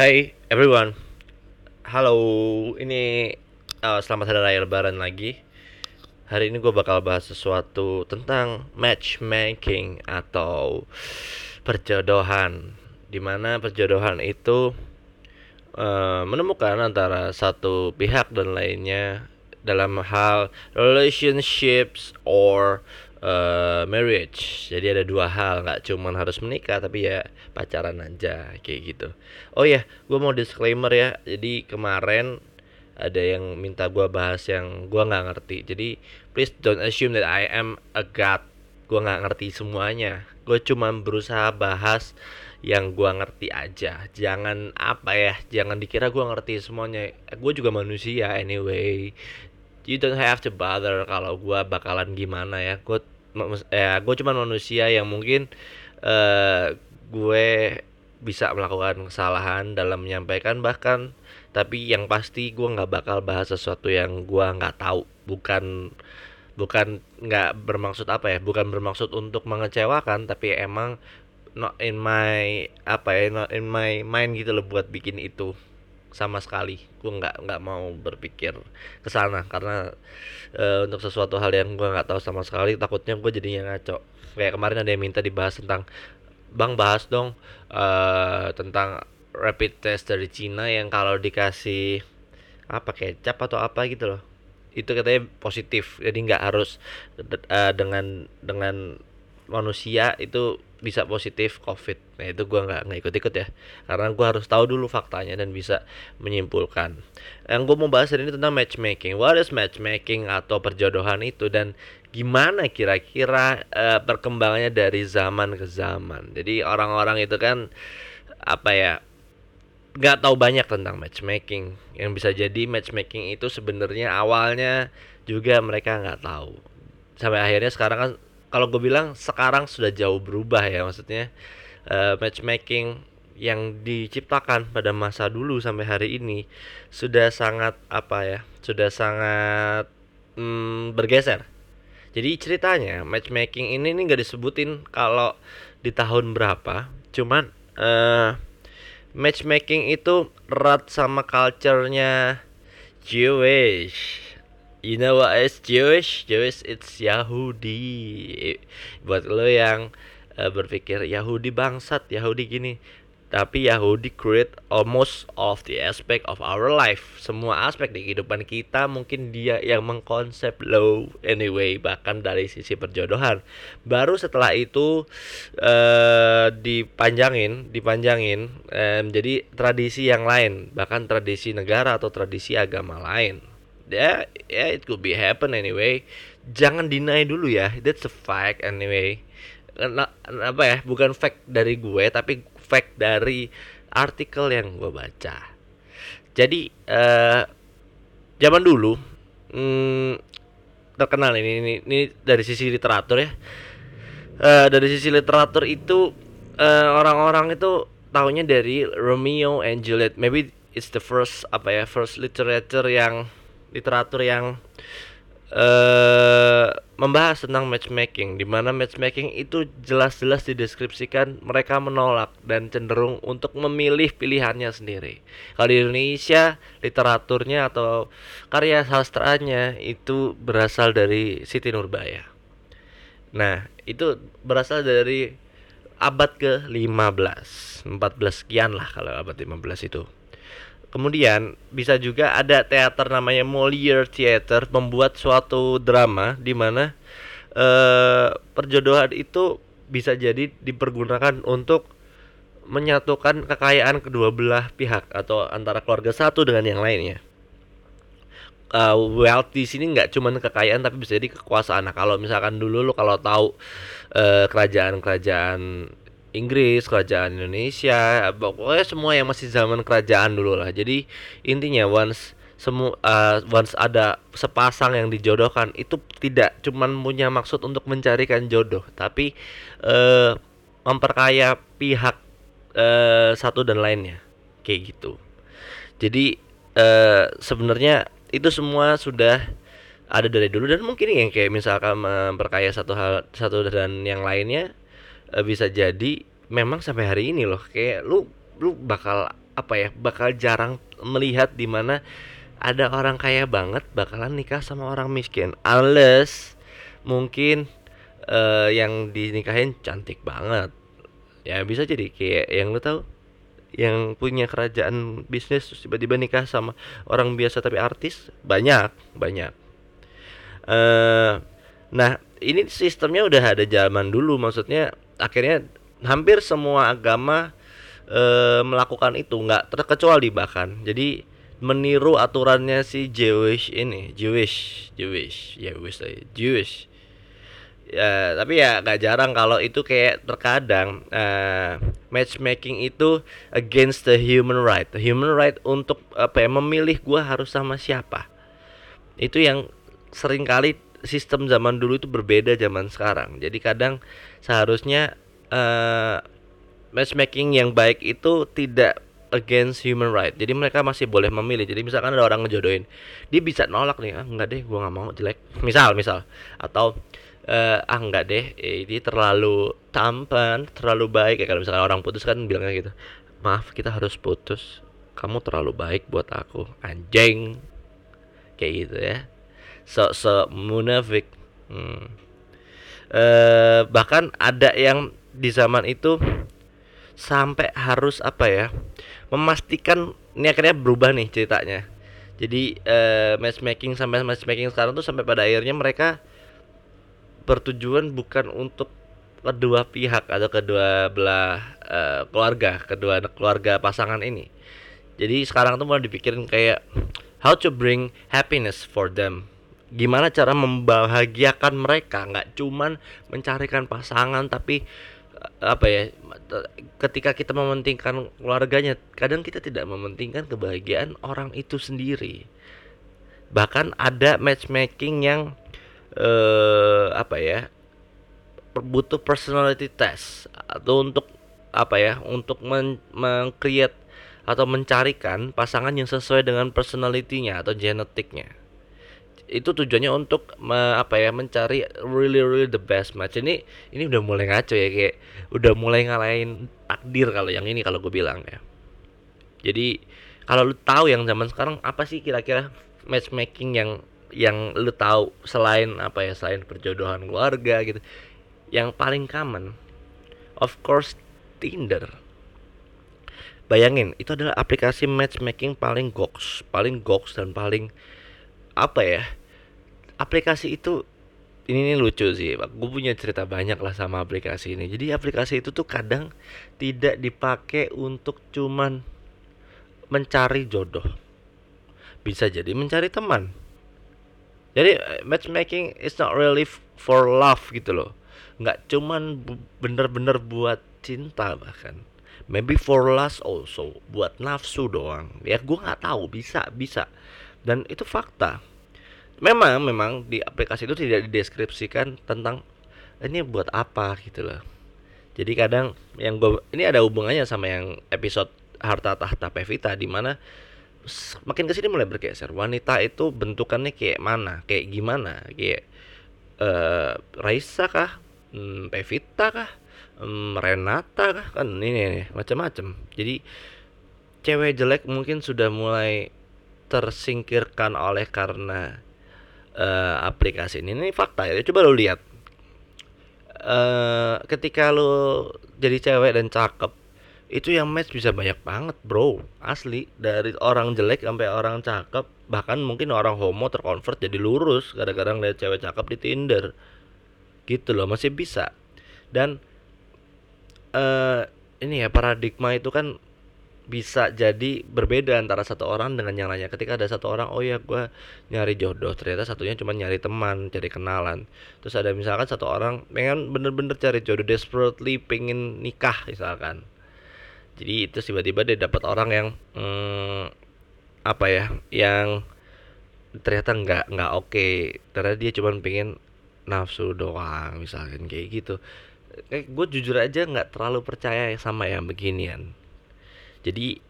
Hai everyone, halo. Ini uh, selamat hari raya Lebaran lagi. Hari ini gue bakal bahas sesuatu tentang matchmaking atau perjodohan. Di mana perjodohan itu uh, menemukan antara satu pihak dan lainnya dalam hal relationships or uh, marriage. Jadi ada dua hal, nggak cuman harus menikah tapi ya pacaran aja kayak gitu. Oh ya, gue mau disclaimer ya. Jadi kemarin ada yang minta gue bahas yang gue nggak ngerti. Jadi please don't assume that I am a god. Gue nggak ngerti semuanya. Gue cuma berusaha bahas yang gue ngerti aja. Jangan apa ya, jangan dikira gue ngerti semuanya. Gue juga manusia anyway you don't have to bother kalau gue bakalan gimana ya. Gue ya gue cuma manusia yang mungkin uh, gue bisa melakukan kesalahan dalam menyampaikan bahkan tapi yang pasti gue nggak bakal bahas sesuatu yang gue nggak tahu. Bukan bukan nggak bermaksud apa ya bukan bermaksud untuk mengecewakan tapi emang not in my apa ya not in my mind gitu loh buat bikin itu sama sekali. Gue nggak nggak mau berpikir ke sana karena e, untuk sesuatu hal yang gue nggak tahu sama sekali takutnya gue jadinya ngaco. Kayak kemarin ada yang minta dibahas tentang bang bahas dong e, tentang rapid test dari Cina yang kalau dikasih apa kecap atau apa gitu loh. Itu katanya positif jadi nggak harus uh, dengan dengan manusia itu bisa positif covid. Nah itu gue nggak nggak ikut ikut ya. Karena gue harus tahu dulu faktanya dan bisa menyimpulkan. Yang gue mau bahas hari ini tentang matchmaking. What is matchmaking atau perjodohan itu? Dan gimana kira-kira uh, perkembangannya dari zaman ke zaman? Jadi orang-orang itu kan apa ya nggak tahu banyak tentang matchmaking. Yang bisa jadi matchmaking itu sebenarnya awalnya juga mereka nggak tahu. Sampai akhirnya sekarang kan kalau gue bilang sekarang sudah jauh berubah ya maksudnya uh, matchmaking yang diciptakan pada masa dulu sampai hari ini sudah sangat apa ya sudah sangat mm, bergeser. Jadi ceritanya matchmaking ini nih gak disebutin kalau di tahun berapa cuman uh, matchmaking itu erat sama culture-nya. Jewish You know what is Jewish? Jewish it's Yahudi. Buat lo yang uh, berpikir Yahudi bangsat, Yahudi gini. Tapi Yahudi create almost of the aspect of our life. Semua aspek di kehidupan kita mungkin dia yang mengkonsep lo anyway bahkan dari sisi perjodohan. Baru setelah itu uh, dipanjangin, dipanjangin um, jadi tradisi yang lain, bahkan tradisi negara atau tradisi agama lain ya yeah, it could be happen anyway. Jangan deny dulu ya that's a fact anyway. Apa ya bukan fact dari gue tapi fact dari artikel yang gue baca. Jadi uh, zaman dulu hmm, terkenal ini, ini ini dari sisi literatur ya. Uh, dari sisi literatur itu uh, orang-orang itu tahunya dari Romeo and Juliet. Maybe it's the first apa ya first literature yang literatur yang uh, membahas tentang matchmaking di mana matchmaking itu jelas-jelas dideskripsikan mereka menolak dan cenderung untuk memilih pilihannya sendiri. Kalau di Indonesia literaturnya atau karya sastranya itu berasal dari Siti Nurbaya. Nah, itu berasal dari abad ke-15, 14 sekian lah kalau abad 15 itu. Kemudian bisa juga ada teater namanya Molière Theater membuat suatu drama di mana uh, perjodohan itu bisa jadi dipergunakan untuk menyatukan kekayaan kedua belah pihak atau antara keluarga satu dengan yang lainnya. Uh, wealth di sini nggak cuma kekayaan tapi bisa jadi kekuasaan. Nah kalau misalkan dulu lo kalau tahu uh, kerajaan-kerajaan Inggris, kerajaan Indonesia, pokoknya semua yang masih zaman kerajaan dulu lah. Jadi intinya once semua uh, once ada sepasang yang dijodohkan itu tidak cuman punya maksud untuk mencarikan jodoh, tapi uh, memperkaya pihak uh, satu dan lainnya, kayak gitu. Jadi uh, sebenarnya itu semua sudah ada dari dulu dan mungkin yang kayak misalkan memperkaya satu hal satu dan yang lainnya uh, bisa jadi memang sampai hari ini loh kayak lu lu bakal apa ya bakal jarang melihat di mana ada orang kaya banget bakalan nikah sama orang miskin. Unless mungkin uh, yang dinikahin cantik banget. Ya bisa jadi kayak yang lu tahu yang punya kerajaan bisnis tiba-tiba nikah sama orang biasa tapi artis banyak banyak. Uh, nah ini sistemnya udah ada zaman dulu. Maksudnya akhirnya hampir semua agama uh, melakukan itu nggak terkecuali bahkan. Jadi meniru aturannya si Jewish ini Jewish Jewish ya Jewish Jewish. Ya tapi ya gak jarang kalau itu kayak terkadang uh, matchmaking itu against the human right. The human right untuk apa ya memilih gua harus sama siapa. Itu yang sering kali sistem zaman dulu itu berbeda zaman sekarang. Jadi kadang seharusnya uh, matchmaking yang baik itu tidak against human right. Jadi mereka masih boleh memilih. Jadi misalkan ada orang ngejodohin, dia bisa nolak nih, ah enggak deh, gua nggak mau jelek. Misal, misal, atau uh, ah enggak deh, ini terlalu tampan, terlalu baik. Ya kalau misalkan orang putus kan bilangnya gitu, maaf kita harus putus. Kamu terlalu baik buat aku, anjing. Kayak gitu ya. So so munafik. Hmm. Uh, bahkan ada yang di zaman itu sampai harus apa ya memastikan ini akhirnya berubah nih ceritanya. Jadi uh, matchmaking sampai matchmaking sekarang tuh sampai pada akhirnya mereka bertujuan bukan untuk kedua pihak atau kedua belah uh, keluarga kedua keluarga pasangan ini. Jadi sekarang tuh mulai dipikirin kayak how to bring happiness for them gimana cara membahagiakan mereka? Nggak cuman mencarikan pasangan tapi apa ya ketika kita mementingkan keluarganya kadang kita tidak mementingkan kebahagiaan orang itu sendiri. Bahkan ada matchmaking yang eh, apa ya butuh personality test atau untuk apa ya untuk mengcreate atau mencarikan pasangan yang sesuai dengan personalitinya atau genetiknya itu tujuannya untuk me, apa ya mencari really really the best match. Ini ini udah mulai ngaco ya kayak udah mulai ngalahin takdir kalau yang ini kalau gue bilang ya. Jadi kalau lu tahu yang zaman sekarang apa sih kira-kira matchmaking yang yang lu tahu selain apa ya selain perjodohan keluarga gitu yang paling common? Of course Tinder. Bayangin itu adalah aplikasi matchmaking paling goks paling goks dan paling apa ya aplikasi itu ini, ini lucu sih gue punya cerita banyak lah sama aplikasi ini. Jadi aplikasi itu tuh kadang tidak dipakai untuk cuman mencari jodoh. Bisa jadi mencari teman. Jadi eh, matchmaking is not really for love gitu loh. Nggak cuman bener-bener buat cinta bahkan. Maybe for lust also buat nafsu doang. Ya gue nggak tahu bisa bisa. Dan itu fakta memang memang di aplikasi itu tidak dideskripsikan tentang ini buat apa? gitu loh. Jadi kadang yang gue ini ada hubungannya sama yang episode harta tahta Pevita di mana makin ke sini mulai bergeser. Wanita itu bentukannya kayak mana kayak gimana? Kayak uh, Raisa kah? Hmm, Pevita kah? Hmm, Renata kah? Kan ini macam-macam. Jadi cewek jelek mungkin sudah mulai tersingkirkan oleh karena uh, aplikasi ini ini fakta ya. Coba lo lihat. Uh, ketika lo jadi cewek dan cakep itu yang match bisa banyak banget bro. Asli. Dari orang jelek sampai orang cakep bahkan mungkin orang homo terkonvert jadi lurus gara-gara ngeliat cewek cakep di Tinder. Gitu loh masih bisa. Dan uh, ini ya paradigma itu kan bisa jadi berbeda antara satu orang dengan yang lainnya. Ketika ada satu orang oh ya gue nyari jodoh. Ternyata satunya cuma nyari teman cari kenalan. Terus ada misalkan satu orang pengen bener-bener cari jodoh desperately pengen nikah misalkan. Jadi itu tiba-tiba dia dapat orang yang hmm, apa ya yang ternyata nggak nggak oke. Okay. ternyata dia cuma pengen nafsu doang misalkan kayak gitu. Eh, gue jujur aja nggak terlalu percaya sama yang beginian jadi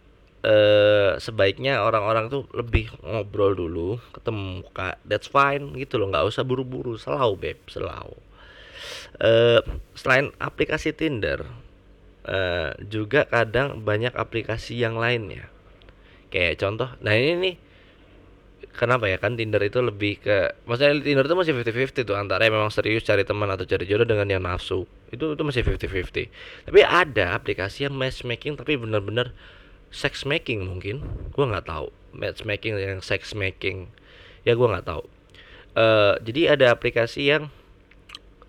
eh, sebaiknya orang-orang tuh lebih ngobrol dulu ketemu muka that's fine gitu loh. Nggak usah buru-buru selalu beb selalu eh, selain aplikasi Tinder uh, juga kadang banyak aplikasi yang lainnya. Kayak contoh nah ini nih kenapa ya? Kan Tinder itu lebih ke maksudnya Tinder itu masih 50-50 tuh antara yang memang serius cari teman atau cari jodoh dengan yang nafsu itu itu masih 50-50 tapi ada aplikasi yang matchmaking tapi benar-benar sex making mungkin. Gua nggak tahu. Matchmaking yang sex making ya gua nggak tahu. Uh, jadi ada aplikasi yang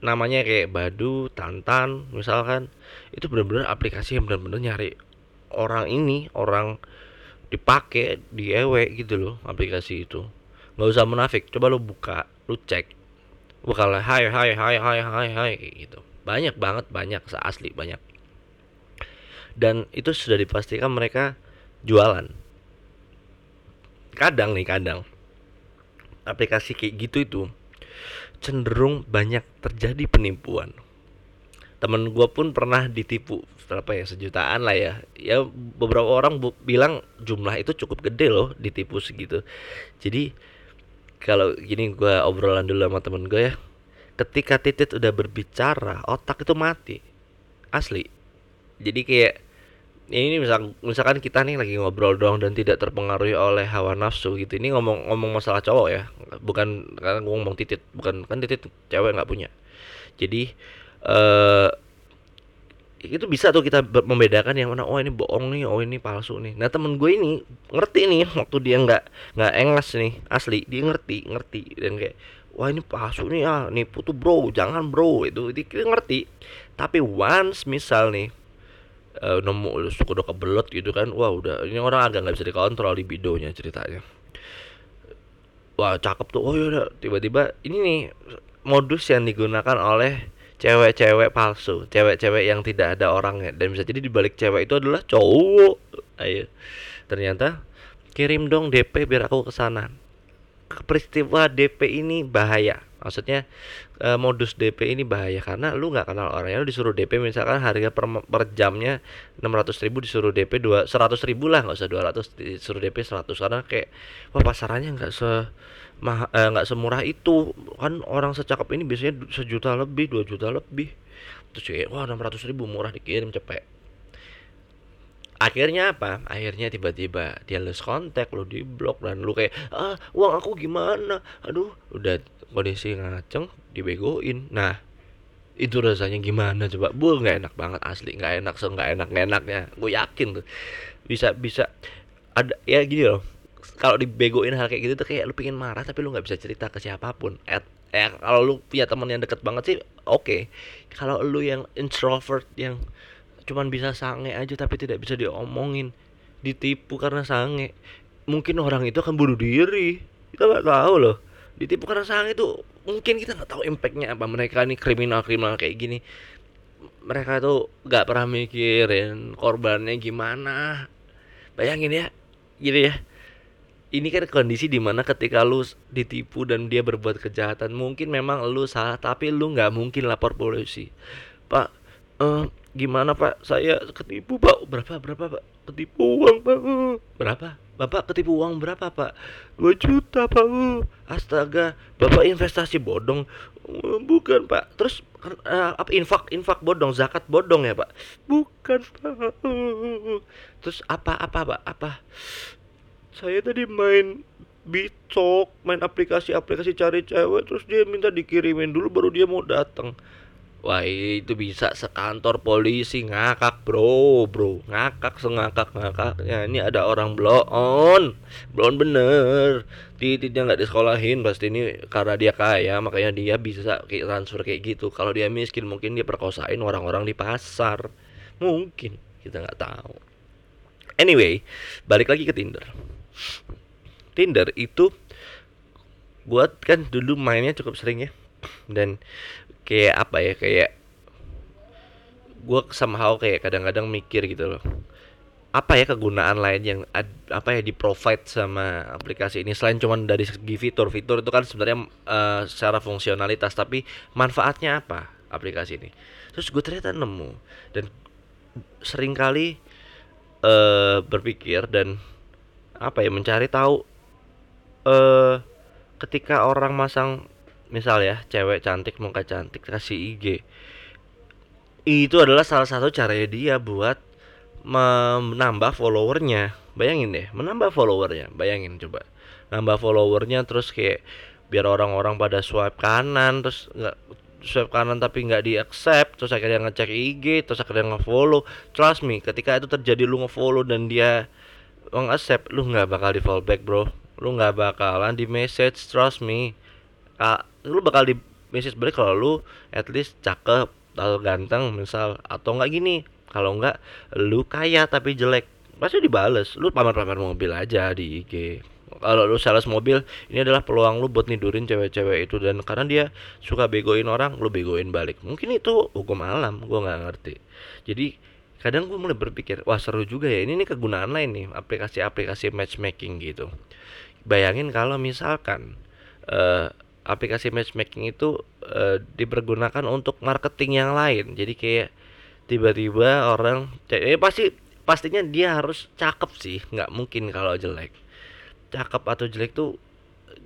namanya kayak Badu, Tantan, misalkan. Itu benar-benar aplikasi yang benar-benar nyari orang ini, orang dipakai di ewe gitu loh aplikasi itu. nggak usah munafik, coba lo buka, lo cek. Bukalah hai hai hai hai hai hai gitu. Banyak banget, banyak asli banyak. Dan itu sudah dipastikan mereka jualan. Kadang nih, kadang. Aplikasi kayak gitu itu cenderung banyak terjadi penipuan. Temen gue pun pernah ditipu berapa ya sejutaan lah ya. Ya beberapa orang bilang jumlah itu cukup gede loh ditipu segitu. Jadi kalau gini gue obrolan dulu sama temen gue ya ketika titit udah berbicara otak itu mati. Asli. Jadi kayak ini misal misalkan kita nih lagi ngobrol doang dan tidak terpengaruhi oleh hawa nafsu gitu. Ini ngomong ngomong masalah cowok ya. Bukan karena ngomong titit. Bukan kan titit cewek nggak punya. Jadi uh, itu bisa tuh kita membedakan yang mana oh ini bohong nih oh ini palsu nih. Nah temen gue ini ngerti nih waktu dia nggak nggak engas nih. Asli dia ngerti ngerti. Dan kayak wah ini palsu nih ah nipu tuh bro. Jangan bro. Itu dia ngerti. Tapi once misal nih uh, nemu suku udah kebelet gitu kan wah udah ini orang agak nggak bisa dikontrol di videonya ceritanya. Wah cakep tuh. Oh ya tiba-tiba ini nih modus yang digunakan oleh cewek-cewek palsu. Cewek-cewek yang tidak ada orangnya. Dan bisa jadi dibalik cewek itu adalah cowok. Ayo. Ternyata kirim dong DP biar aku ke sana peristiwa DP ini bahaya. Maksudnya uh, modus DP ini bahaya karena lu nggak kenal orangnya lu disuruh DP misalkan harga per, per jamnya 600 ribu disuruh DP dua seratus ribu lah nggak usah 200 disuruh DP 100 karena kayak wah pasarannya nggak se eh, nggak eh, semurah itu. Kan orang secakep ini biasanya sejuta lebih dua juta lebih. Terus kayak wah 600 ribu murah dikirim cepet akhirnya apa? Akhirnya tiba-tiba dia lose kontak lu di blok dan lu kayak ah uang aku gimana? Aduh udah kondisi ngaceng dibegoin. Nah itu rasanya gimana coba? Bu nggak enak banget asli. Nggak enak so nggak enak nggak enaknya. Gue yakin tuh. Bisa bisa. Ada ya gini loh. Kalau dibegoin hal kayak gitu tuh kayak lu pengen marah tapi lu nggak bisa cerita ke siapa pun. At ya kalau lu punya teman yang deket banget sih oke. Okay. kalau lu yang introvert yang cuman bisa sange aja tapi tidak bisa diomongin. Ditipu karena sange. Mungkin orang itu akan bunuh diri. Kita nggak tahu loh. Ditipu karena sange itu mungkin kita nggak tahu impactnya apa. Mereka nih kriminal kriminal kayak gini. Mereka tuh nggak pernah mikirin korbannya gimana. Bayangin ya gitu ya. Ini kan kondisi di mana ketika lu ditipu dan dia berbuat kejahatan mungkin memang lu salah tapi lu nggak mungkin lapor polisi. Pak uh, gimana pak? Saya ketipu pak. Berapa berapa pak? Ketipu uang pak. Berapa? Bapak ketipu uang berapa pak? 2 juta pak. Astaga Bapak investasi bodong. Bukan pak. Terus uh, apa infak infak bodong zakat bodong ya pak? Bukan pak. Terus apa apa pak? Apa? Saya tadi main Bitok main aplikasi-aplikasi cari cewek terus dia minta dikirimin dulu baru dia mau datang Wah itu bisa sekantor polisi ngakak bro bro. Ngakak sengakak ngakaknya ini ada orang blon blon bener. Tititnya nggak disekolahin pasti ini karena dia kaya makanya dia bisa kayak transfer kayak gitu. Kalau dia miskin mungkin dia perkosain orang-orang di pasar. Mungkin kita nggak tahu. Anyway balik lagi ke Tinder. Tinder itu buat kan dulu mainnya cukup sering ya. Dan kayak apa ya kayak gue somehow kayak kadang-kadang mikir gitu loh. Apa ya kegunaan lain yang ad, apa ya di provide sama aplikasi ini? Selain cuma dari segi fitur fitur itu kan sebenarnya uh, secara fungsionalitas tapi manfaatnya apa aplikasi ini? Terus gue ternyata nemu dan sering kali uh, berpikir dan apa ya mencari tahu uh, ketika orang masang misal ya cewek cantik muka cantik kasih IG itu adalah salah satu caranya dia buat menambah followernya. Bayangin deh menambah followernya. Bayangin coba. Nambah followernya terus kayak biar orang-orang pada swipe kanan terus nggak swipe kanan tapi nggak di accept terus akhirnya ngecek IG terus akhirnya nge-follow. Trust me ketika itu terjadi lu nge-follow dan dia nge-accept lu nggak bakal di follow bro. Lu nggak bakalan di message trust me lu bakal di message balik kalau lu at least cakep atau ganteng misal atau enggak gini. Kalau enggak lu kaya tapi jelek. Pasti dibales. Lu pamer-pamer mobil aja di IG kalau lu sales mobil ini adalah peluang lu buat nidurin cewek-cewek itu. Dan karena dia suka begoin orang lu begoin balik. Mungkin itu hukum alam gua nggak ngerti. Jadi kadang gue mulai berpikir wah seru juga ya. Ini nih kegunaan lain nih aplikasi-aplikasi matchmaking gitu. Bayangin kalau misalkan uh, aplikasi matchmaking itu uh, dipergunakan untuk marketing yang lain. Jadi kayak tiba-tiba orang eh, pasti pastinya dia harus cakep sih. Nggak mungkin kalau jelek. Cakep atau jelek tuh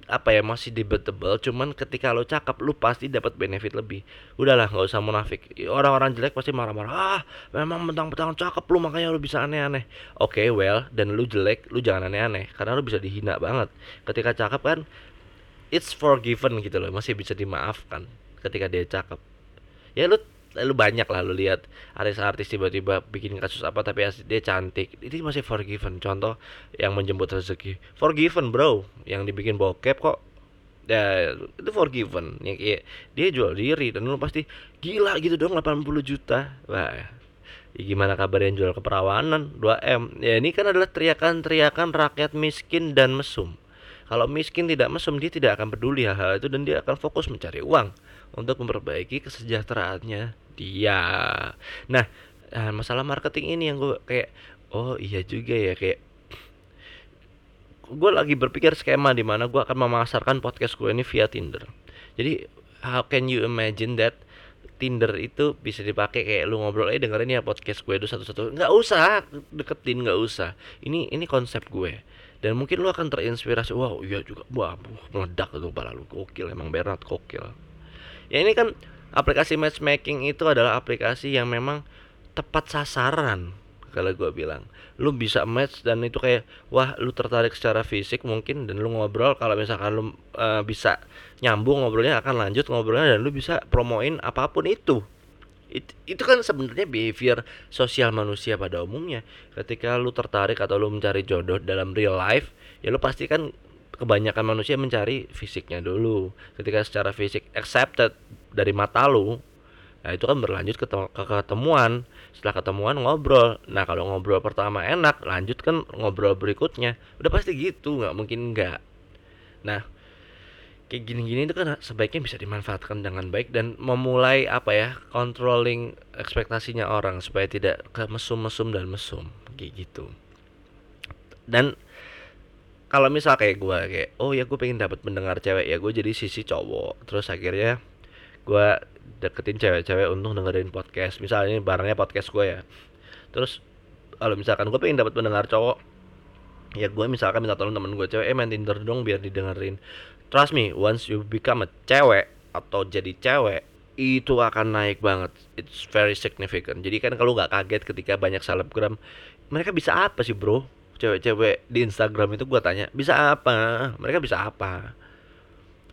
apa ya masih debatable. Cuman ketika lo cakep lo pasti dapat benefit lebih. Udahlah nggak usah munafik. Orang-orang jelek pasti marah-marah ah memang mentang-mentang cakep lo makanya lo bisa aneh-aneh. Oke okay, well dan lo jelek lo jangan aneh-aneh. Karena lo bisa dihina banget. Ketika cakep kan it's forgiven gitu loh masih bisa dimaafkan ketika dia cakep. Ya lu lu banyak lah lu lihat artis-artis tiba-tiba bikin kasus apa tapi dia cantik. Itu masih forgiven. Contoh yang menjemput rezeki. Forgiven bro. Yang dibikin bokep kok. Ya itu forgiven. Ya kayak dia jual diri dan lu pasti gila gitu dong 80 juta. Wah ya gimana kabar yang jual keperawanan 2M ya ini kan adalah teriakan-teriakan rakyat miskin dan mesum kalau miskin tidak mesum dia tidak akan peduli hal-hal itu dan dia akan fokus mencari uang untuk memperbaiki kesejahteraannya dia. Nah, eh, masalah marketing ini yang gue kayak oh iya juga ya kayak gue lagi berpikir skema di mana gue akan memasarkan podcast gue ini via Tinder. Jadi how can you imagine that Tinder itu bisa dipakai kayak lu ngobrol eh dengerin ya podcast gue itu satu-satu nggak usah deketin nggak usah ini ini konsep gue dan mungkin lu akan terinspirasi wow iya juga. Wah meledak tuh para lu. Gokil emang Bernard gokil. Ya ini kan aplikasi matchmaking itu adalah aplikasi yang memang tepat sasaran kalau gue bilang. Lu bisa match dan itu kayak wah lu tertarik secara fisik mungkin dan lu ngobrol. Kalau misalkan lu uh, bisa nyambung ngobrolnya akan lanjut ngobrolnya dan lu bisa promoin apa pun itu It, itu kan sebenarnya behavior sosial manusia pada umumnya. Ketika lu tertarik atau lu mencari jodoh dalam real life ya lu pasti kan kebanyakan manusia mencari fisiknya dulu. Ketika secara fisik accepted dari mata lu nah itu kan berlanjut ke, ke ketemuan. Setelah ketemuan ngobrol. Nah kalau ngobrol pertama enak lanjut kan ngobrol berikutnya. Udah pasti gitu nggak mungkin nggak. Nah kayak gini-gini itu kan sebaiknya bisa dimanfaatkan dengan baik dan memulai apa ya controlling ekspektasinya orang supaya tidak ke mesum-mesum dan mesum kayak gitu. Dan kalau misal kayak gue kayak oh ya gue pengen dapat mendengar cewek ya gue jadi sisi cowok. Terus akhirnya gue deketin cewek-cewek untuk dengerin podcast misalnya ini barangnya podcast gue ya. Terus kalau misalkan gue pengen dapat mendengar cowok ya gue misalkan minta tolong temen gue cewek eh main Tinder dong biar didengerin trust me once you become a cewek atau jadi cewek itu akan naik banget. It's very significant. Jadi kan kalau nggak kaget ketika banyak selebgram mereka bisa apa sih bro? Cewek-cewek di Instagram itu gue tanya bisa apa? Mereka bisa apa?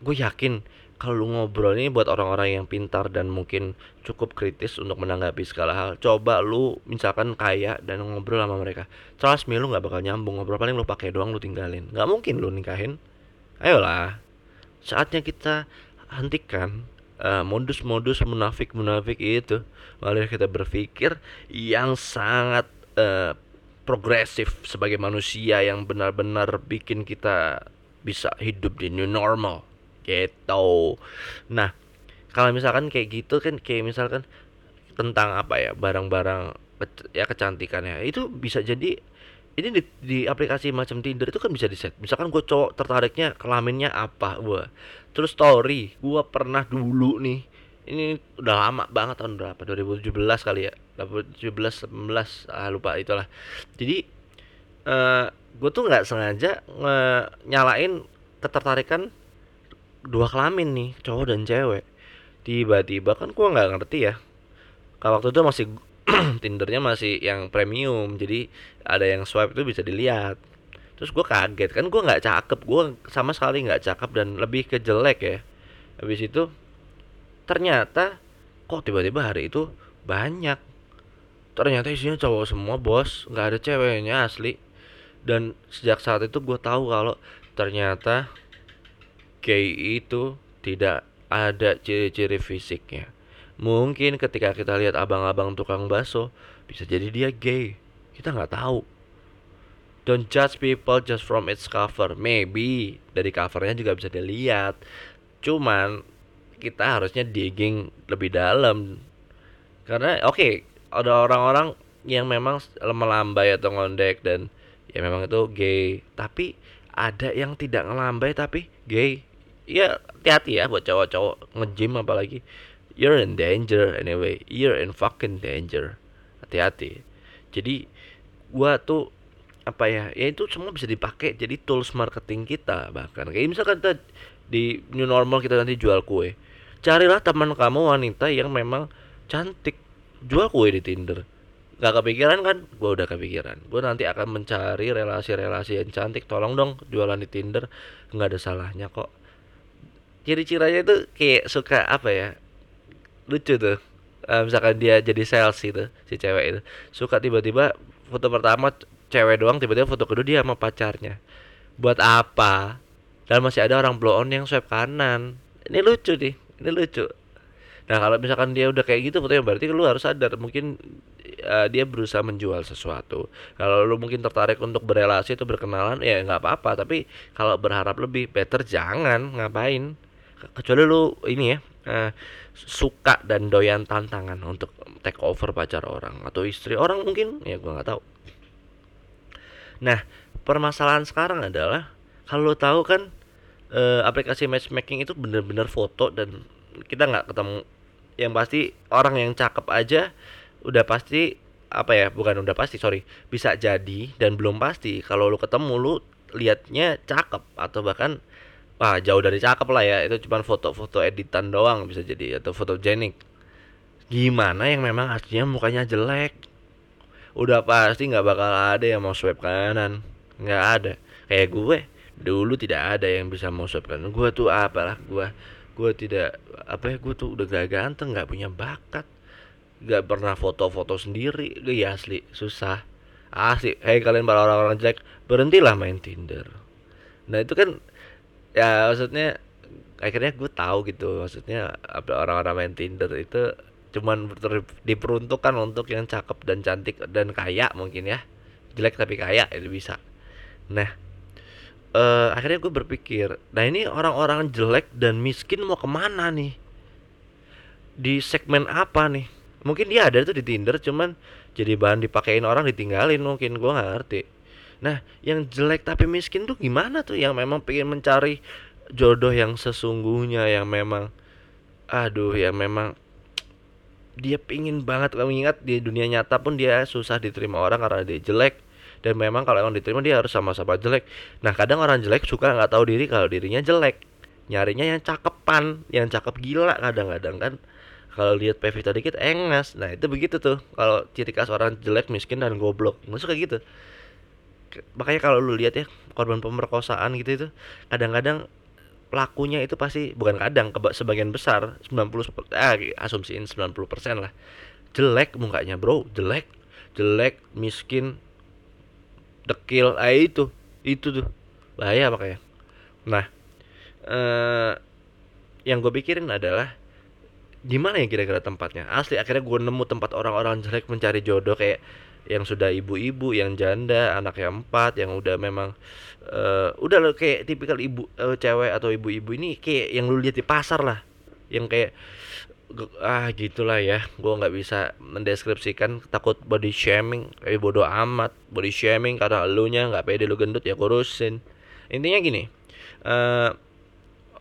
Gue yakin kalau lu ngobrol ini buat orang-orang yang pintar dan mungkin cukup kritis untuk menanggapi segala hal coba lu misalkan kaya dan ngobrol sama mereka. Trust me lu nggak bakal nyambung ngobrol paling lu pakai doang lu tinggalin. Nggak mungkin lu nikahin. Ayolah saatnya kita hentikan uh, modus-modus munafik-munafik itu. Malah kita berpikir yang sangat uh, progresif sebagai manusia yang benar-benar bikin kita bisa hidup di new normal. Gitu. Nah kalau misalkan kayak gitu kan kayak misalkan tentang apa ya barang-barang ya kecantikannya. Itu bisa jadi ini di, di aplikasi macam Tinder itu kan bisa di set misalkan gue cowok tertariknya kelaminnya apa gue terus story gue pernah dulu nih ini udah lama banget tahun berapa? 2017 kali ya? 2017 19 ah, lupa itulah. Jadi uh, eh, gue tuh nggak sengaja nge nyalain ketertarikan dua kelamin nih cowok dan cewek. Tiba-tiba kan gue nggak ngerti ya kalau waktu itu masih Tindernya masih yang premium jadi ada yang swipe itu bisa dilihat. Terus gue kaget kan gue nggak cakep gue sama sekali nggak cakep dan lebih ke jelek ya. Habis itu ternyata kok tiba-tiba hari itu banyak. Ternyata isinya cowok semua bos nggak ada ceweknya asli. Dan sejak saat itu gue tahu kalau ternyata gay itu tidak ada ciri-ciri fisiknya Mungkin ketika kita lihat abang-abang tukang bakso, bisa jadi dia gay. Kita nggak tahu. Don't judge people just from its cover. Maybe dari covernya juga bisa dilihat. Cuman kita harusnya digging lebih dalam. Karena oke, okay, ada orang-orang yang memang melambai atau ngondek dan ya memang itu gay. Tapi ada yang tidak ngelambai tapi gay. Ya hati-hati ya buat cowok-cowok ngejim apalagi you're in danger anyway. You're in fucking danger. Hati-hati. Jadi gua tuh apa ya ya itu semua bisa dipakai jadi tools marketing kita bahkan. Kayak misalkan kita di new normal kita nanti jual kue. Carilah teman kamu wanita yang memang cantik. Jual kue di Tinder. Nggak kepikiran kan? Gue udah kepikiran. Gue nanti akan mencari relasi-relasi yang cantik. Tolong dong jualan di Tinder. Nggak ada salahnya kok. Ciri-cirinya itu kayak suka apa ya lucu tuh. Uh, misalkan dia jadi sales itu si cewek itu. Suka tiba-tiba foto pertama cewek doang tiba-tiba foto kedua dia sama pacarnya. Buat apa? Dan masih ada orang blow on yang swipe kanan. Ini lucu nih ini lucu. Nah kalau misalkan dia udah kayak gitu fotonya berarti lu harus sadar. Mungkin uh, dia berusaha menjual sesuatu. Kalau lu mungkin tertarik untuk berelasi atau berkenalan ya nggak apa-apa. Tapi kalau berharap lebih better jangan. Ngapain kecuali lu ini ya uh, suka dan doyan tantangan untuk take over pacar orang atau istri orang mungkin ya gue nggak tahu. Nah permasalahan sekarang adalah kalau tahu kan uh, aplikasi matchmaking itu bener-bener foto dan kita nggak ketemu. Yang pasti orang yang cakep aja udah pasti apa ya bukan udah pasti sorry bisa jadi dan belum pasti. Kalau lu ketemu lu liatnya cakep atau bahkan wah jauh dari cakep lah ya. Itu cuma foto-foto editan doang bisa jadi atau fotogenik gimana yang memang aslinya mukanya jelek? Udah pasti nggak bakal ada yang mau swipe kanan. Nggak ada. Kayak gue dulu tidak ada yang bisa mau swipe kanan. Gue tuh apalah gue gue tidak apa ya gue tuh udah gak ganteng nggak punya bakat. Nggak pernah foto-foto sendiri. Gue ya asli. Susah. Asli. Hei kalian para orang-orang jelek berhentilah main Tinder. Nah itu kan ya maksudnya akhirnya gue tahu gitu maksudnya orang-orang main Tinder itu cuman diperuntukkan untuk yang cakep dan cantik dan kaya mungkin ya. Jelek tapi kaya itu bisa. Nah uh, akhirnya gue berpikir nah ini orang-orang jelek dan miskin mau ke mana nih? Di segmen apa nih? Mungkin dia ada tuh di Tinder cuman jadi bahan dipakein orang ditinggalin mungkin gue nggak ngerti Nah, yang jelek tapi miskin tuh gimana tuh? Yang memang pengen mencari jodoh yang sesungguhnya yang memang aduh yang memang dia pingin banget. Kamu ingat di dunia nyata pun dia susah diterima orang karena dia jelek. Dan memang kalau emang diterima dia harus sama-sama jelek. Nah kadang orang jelek suka nggak tahu diri kalau dirinya jelek. Nyarinya yang cakepan yang cakep gila kadang-kadang kan. Kalau lihat Pevita dikit engas. Nah itu begitu tuh. Kalau ciri khas orang jelek miskin dan goblok. Nggak suka gitu makanya kalau lu lihat ya korban pemerkosaan gitu itu kadang-kadang pelakunya itu pasti bukan kadang sebagian besar 90 eh asumsiin 90% lah. Jelek mukanya bro jelek. Jelek miskin dekil ah itu itu tuh. Bahaya makanya. Nah eh, yang gue pikirin adalah gimana ya kira-kira tempatnya? Asli akhirnya gue nemu tempat orang-orang jelek mencari jodoh kayak yang sudah ibu-ibu yang janda anak yang empat yang udah memang uh, udah lo kayak tipikal ibu uh, cewek atau ibu-ibu ini kayak yang lu lihat di pasar lah. Yang kayak ah gitulah ya gue nggak bisa mendeskripsikan takut body shaming kayak bodoh amat body shaming karena nya nggak pede lu gendut ya kurusin intinya gini uh,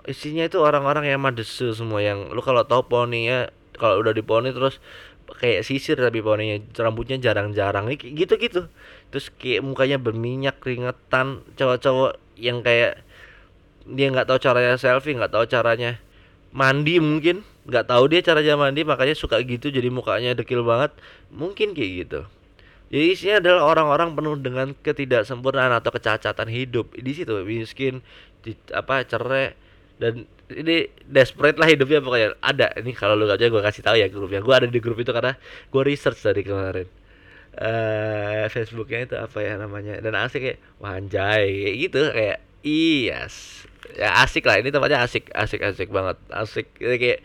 isinya itu orang-orang yang madesu semua yang lu kalau tau poni ya kalau udah di poni terus kayak sisir tapi poninya rambutnya jarang-jarang. Gitu-gitu. Terus kayak mukanya berminyak keringetan. Cowok-cowok yang kayak dia nggak tahu caranya selfie nggak tahu caranya mandi mungkin. Nggak tahu dia cara mandi makanya suka gitu. Jadi mukanya dekil banget. Mungkin kayak gitu. Jadi isinya adalah orang-orang penuh dengan ketidaksempurnaan atau kecacatan hidup. Di situ miskin di, apa cerai dan ini desperate lah hidupnya pokoknya ada. Ini kalau lu gak aja gue kasih tahu ya grupnya gue ada di grup itu karena gue research dari kemarin. Uh, Facebooknya itu apa ya namanya? Dan asik kayak wanjai kayak gitu kayak yes ya asik lah. Ini tempatnya asik asik asik banget. Asik. Kayak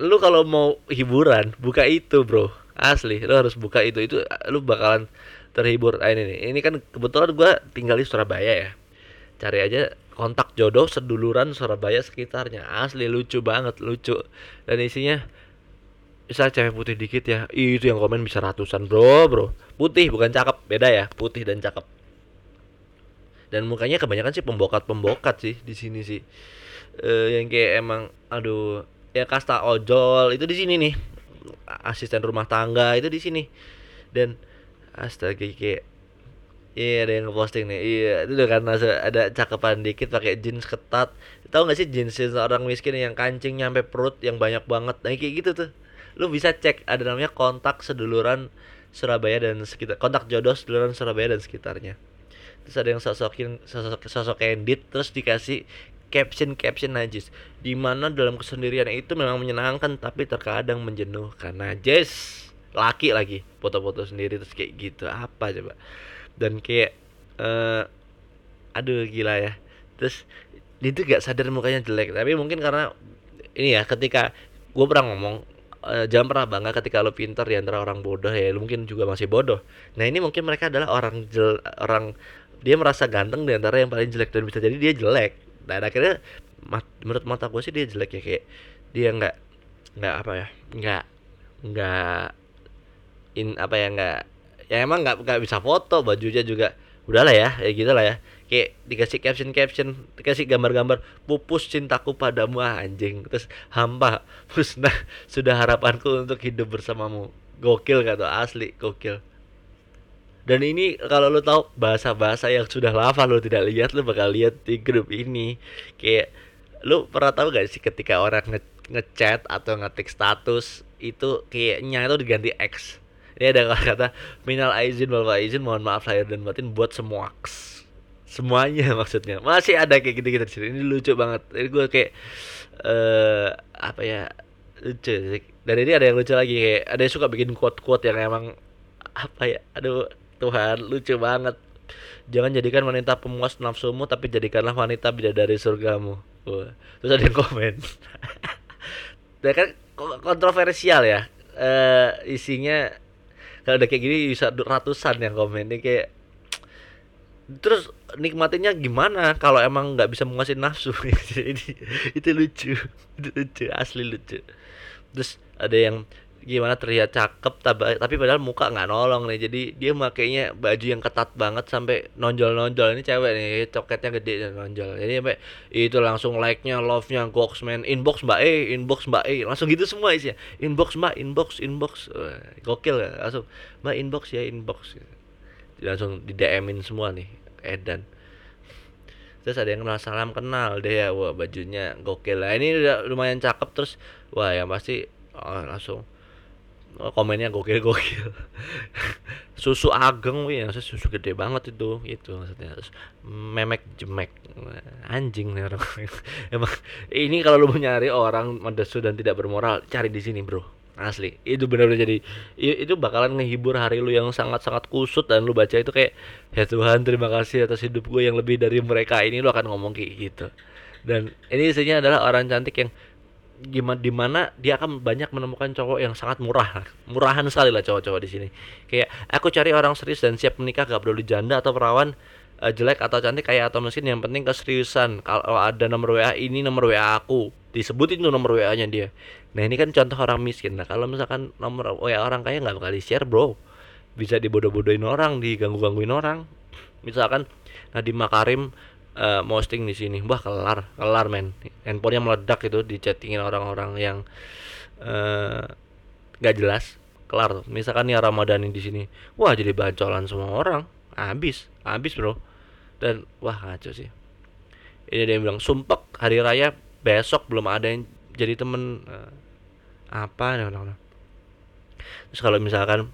lu kalau mau hiburan buka itu bro. Asli lu harus buka itu. Itu lu bakalan terhibur. Ah, ini nih. Ini kan kebetulan gue tinggal di Surabaya ya. Cari aja kontak jodoh seduluran Surabaya sekitarnya. Asli lucu banget lucu. Dan isinya bisa cewek putih dikit ya itu yang komen bisa ratusan bro bro. Putih bukan cakep beda ya putih dan cakep. Dan mukanya kebanyakan sih pembokat pembokat sih di sini sih. Uh, yang kayak emang aduh ya kasta ojol itu di sini nih. Asisten rumah tangga itu di sini. Dan astaga kayak Iya ada yang ngeposting nih. Iya itu udah karena ada cakepan dikit pakai jeans ketat. Tahu gak sih jeans orang miskin yang kancing nyampe perut yang banyak banget. Nah kayak gitu tuh. Lu bisa cek ada namanya kontak seduluran Surabaya dan sekitar kontak jodoh seduluran Surabaya dan sekitarnya. Terus ada yang sosokin sosok sosok edit terus dikasih caption caption najis di mana dalam kesendirian itu memang menyenangkan tapi terkadang menjenuhkan najis laki lagi foto-foto sendiri terus kayak gitu apa coba dan kayak uh, aduh gila ya. Terus dia tuh gak sadar mukanya jelek. Tapi mungkin karena ini ya ketika gue pernah ngomong uh, jangan pernah bangga ketika lo pintar di antara orang bodoh ya. Lo mungkin juga masih bodoh. Nah ini mungkin mereka adalah orang jel orang dia merasa ganteng di antara yang paling jelek. Dan bisa jadi dia jelek. Dan akhirnya mat, menurut mata gue sih dia jelek ya. Kayak dia nggak nggak apa ya nggak nggak in apa ya nggak ya emang nggak nggak bisa foto bajunya juga. Udahlah ya ya gitu lah ya. Kayak dikasih caption caption dikasih gambar-gambar pupus cintaku padamu ah, anjing. Terus hampa musnah sudah harapanku untuk hidup bersamamu. Gokil gak tuh asli gokil. Dan ini kalau lo tahu bahasa-bahasa yang sudah lama lo tidak lihat lo bakal lihat di grup ini. Kayak lo pernah tahu gak sih ketika orang nge ngechat atau ngetik status itu kayaknya itu diganti X ini ada kata minal aizin wal aizin mohon maaf lahir dan batin buat semua semuanya maksudnya. Masih ada kayak gitu-gitu sini ini lucu banget. Ini gue kayak uh, apa ya lucu dan ini ada yang lucu lagi kayak ada yang suka bikin quote-quote yang emang apa ya aduh Tuhan lucu banget. Jangan jadikan wanita pemuas nafsumu tapi jadikanlah wanita bidadari surgamu. Wah. terus ada yang komen. Ya kan kontroversial ya uh, isinya kalau udah kayak gini bisa ratusan yang komen. Ini kayak terus nikmatinya gimana kalau emang nggak bisa menguasai nafsu? Ini itu lucu. Itu lucu asli lucu. Terus ada yang gimana terlihat cakep tapi padahal muka nggak nolong nih. Jadi dia makainya baju yang ketat banget sampai nonjol-nonjol. Ini cewek nih coketnya gede dan nonjol. Jadi sampai itu langsung like-nya love-nya gox man. Inbox mbak E inbox mbak E. Langsung gitu semua isinya. Inbox mbak inbox inbox. Gokil ya. Langsung mbak inbox ya inbox. Langsung di DM-in semua nih Edan. Terus ada yang kenal salam kenal deh ya. Wah bajunya gokil lah. Ini udah lumayan cakep terus wah yang pasti oh, langsung komennya gokil gokil susu ageng wih maksudnya susu gede banget itu itu maksudnya. Memek jemek. Anjing nih orang. Emang ini kalau lu mau nyari orang medesu dan tidak bermoral cari di sini bro. Asli. Itu benar-benar jadi itu bakalan ngehibur hari lu yang sangat-sangat kusut dan lu baca itu kayak ya Tuhan terima kasih atas hidup gue yang lebih dari mereka. Ini lu akan ngomong kayak gitu. Dan ini isinya adalah orang cantik yang gimana di mana dia akan banyak menemukan cowok yang sangat murah. Murahan sekali lah cowok-cowok di sini. Kayak aku cari orang serius dan siap menikah gak perlu janda atau perawan uh, jelek atau cantik kayak atau mesin yang penting keseriusan. Kalau ada nomor WA ini nomor WA aku. Disebutin tuh nomor WA nya dia. Nah ini kan contoh orang miskin. Nah kalau misalkan nomor WA orang kaya nggak bakal di share bro. Bisa dibodoh-bodohin orang diganggu-gangguin orang. Misalkan Nadiem Makarim uh, posting di sini. Wah kelar kelar men. Handphonenya meledak itu di chattingin orang-orang yang uh, gak jelas. Kelar tuh. Misalkan nih Ramadan di sini. Wah jadi bancolan semua orang. Habis habis bro. Dan wah ngaco sih. Ini dia yang bilang sumpek hari raya besok belum ada yang jadi temen. Uh, apa? No, no, no. terus kalau misalkan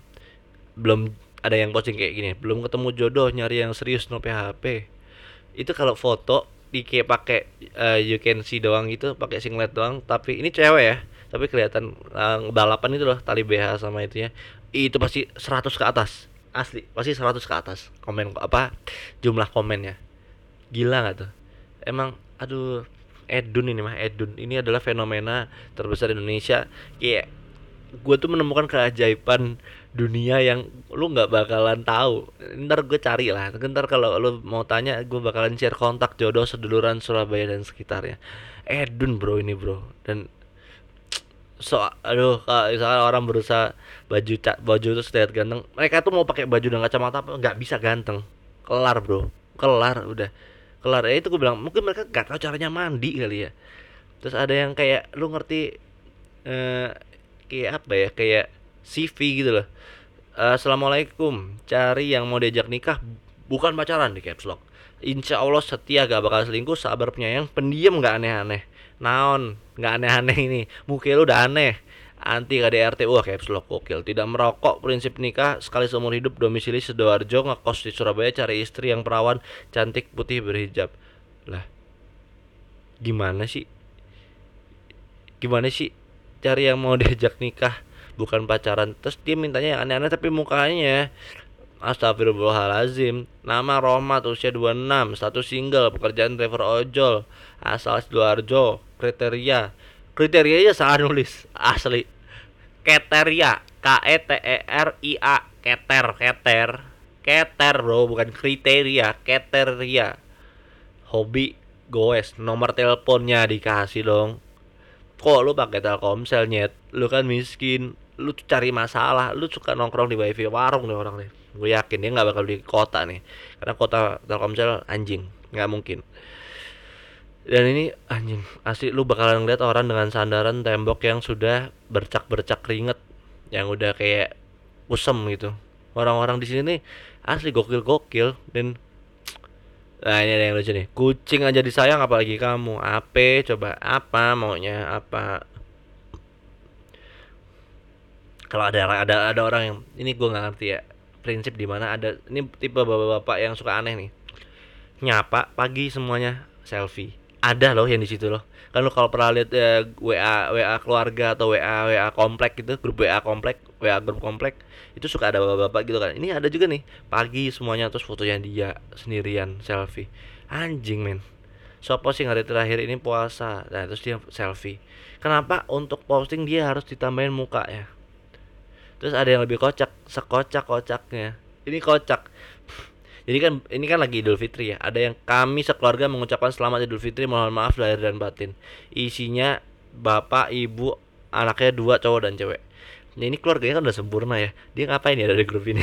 belum ada yang posting kayak gini belum ketemu jodoh nyari yang serius no PHP itu kalau foto di kayak pakai uh, you can see doang gitu pakai singlet doang. Tapi ini cewek ya tapi kelihatan uh, balapan itu loh tali BH sama itu ya. Itu pasti 100 ke atas. Asli pasti 100 ke atas. Komen apa jumlah komennya. Gila nggak tuh? Emang aduh Edun ini mah Edun. Ini adalah fenomena terbesar di Indonesia. Kayak gue tuh menemukan keajaiban dunia yang lu nggak bakalan tahu. Ntar gue cari lah. Ntar kalau lu mau tanya gue bakalan share kontak jodoh seduluran Surabaya dan sekitarnya. Edun bro ini bro. Dan so aduh misalnya orang berusaha baju cak baju terus terlihat ganteng mereka tuh mau pakai baju dan kacamata apa nggak bisa ganteng. Kelar bro. Kelar udah. Kelar. Ya itu gue bilang mungkin mereka gak tahu caranya mandi kali ya. Terus ada yang kayak lu ngerti eh, kayak apa ya kayak CV gitu loh. Uh, Assalamualaikum cari yang mau diajak nikah bukan pacaran di caps lock. Insya Allah setia gak bakal selingkuh sabar penyayang pendiam gak aneh-aneh. Naon gak aneh-aneh ini. Mukil lu udah aneh. Anti KDRT wah caps lock kokil tidak merokok prinsip nikah sekali seumur hidup domisili Sidoarjo ngekos di Surabaya cari istri yang perawan cantik putih berhijab. Lah gimana sih? Gimana sih cari yang mau diajak nikah bukan pacaran. Terus dia mintanya yang aneh-aneh tapi mukanya Astagfirullahalazim Nama Romat usia 26 Status single Pekerjaan driver ojol Asal Sidoarjo Kriteria. Kriterianya salah nulis Asli. Kriteria K-E-T-E-R-I-A Keter Keter. Keter bro Bukan kriteria Kriteria Hobi Goes Nomor teleponnya dikasih dong kok lu pakai Telkomsel nyet? Lu kan miskin. Lu cari masalah. Lu suka nongkrong di wifi warung nih orang nih gue yakin dia nggak bakal di kota nih. Karena kota Telkomsel anjing. Nggak mungkin. Dan ini anjing asli lu bakalan ngeliat orang dengan sandaran tembok yang sudah bercak-bercak keringet yang udah kayak usem gitu. Orang-orang di sini nih asli gokil-gokil. Dan Nah ini ada yang lucu nih. Kucing aja disayang apalagi kamu. Apa coba Apa maunya? Apa? Kalau ada ada ada orang yang Ini gue nggak ngerti ya. Prinsip di mana ada Ini tipe bapak-bapak yang suka aneh nih. Nyapa pagi semuanya selfie Ada loh yang di situ loh. Kan lu kalau pernah lihat ya, WA WA keluarga atau WA WA komplek gitu grup WA komplek WA grup komplek itu suka ada bapak-bapak gitu kan. Ini ada juga nih pagi semuanya terus fotonya dia sendirian selfie. Anjing men. Sopo sih hari terakhir ini puasa? Nah terus dia selfie. Kenapa untuk posting dia harus ditambahin muka ya terus ada yang lebih kocak sekocak kocaknya ini kocak jadi kan ini kan lagi Idul Fitri ya. Ada yang kami sekeluarga mengucapkan selamat Idul Fitri, mohon maaf lahir dan batin. Isinya bapak, ibu, anaknya dua cowok dan cewek. Nah, ini keluarganya kan udah sempurna ya. Dia ngapain ya dari grup ini?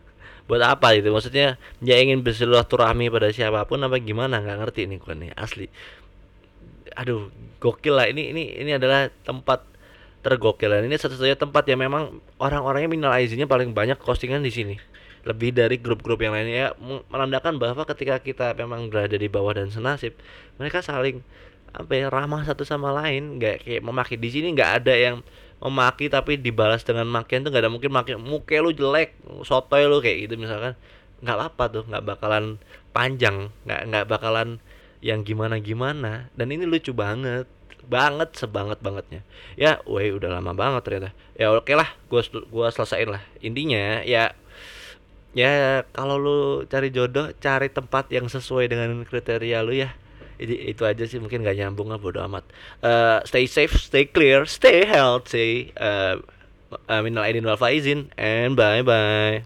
Buat apa itu? Maksudnya dia ingin bersilaturahmi pada siapa pun apa gimana? Nggak ngerti nih gue nih asli. Aduh, gokil lah ini ini ini adalah tempat tergokil ini satu-satunya tempat yang memang orang-orangnya minal izinnya paling banyak postingan di sini lebih dari grup-grup yang lainnya ya menandakan bahwa ketika kita memang berada di bawah dan senasib mereka saling apa ya ramah satu sama lain. Nggak kayak memaki di sini nggak ada yang memaki tapi dibalas dengan makian tuh nggak ada mungkin maki muka lu jelek sotoy lu kayak gitu misalkan. Nggak apa tuh nggak bakalan panjang nggak nggak bakalan yang gimana gimana dan ini lucu banget banget sebanget bangetnya. Ya woi udah lama banget ternyata. Ya oke lah gua gua selesaiin lah. Intinya ya ya kalau lu cari jodoh cari tempat yang sesuai dengan kriteria lu ya. Jadi itu aja sih mungkin gak nyambung lah bodo amat. Uh, stay safe stay clear stay healthy. Uh, uh, minal aidin wal faizin and bye bye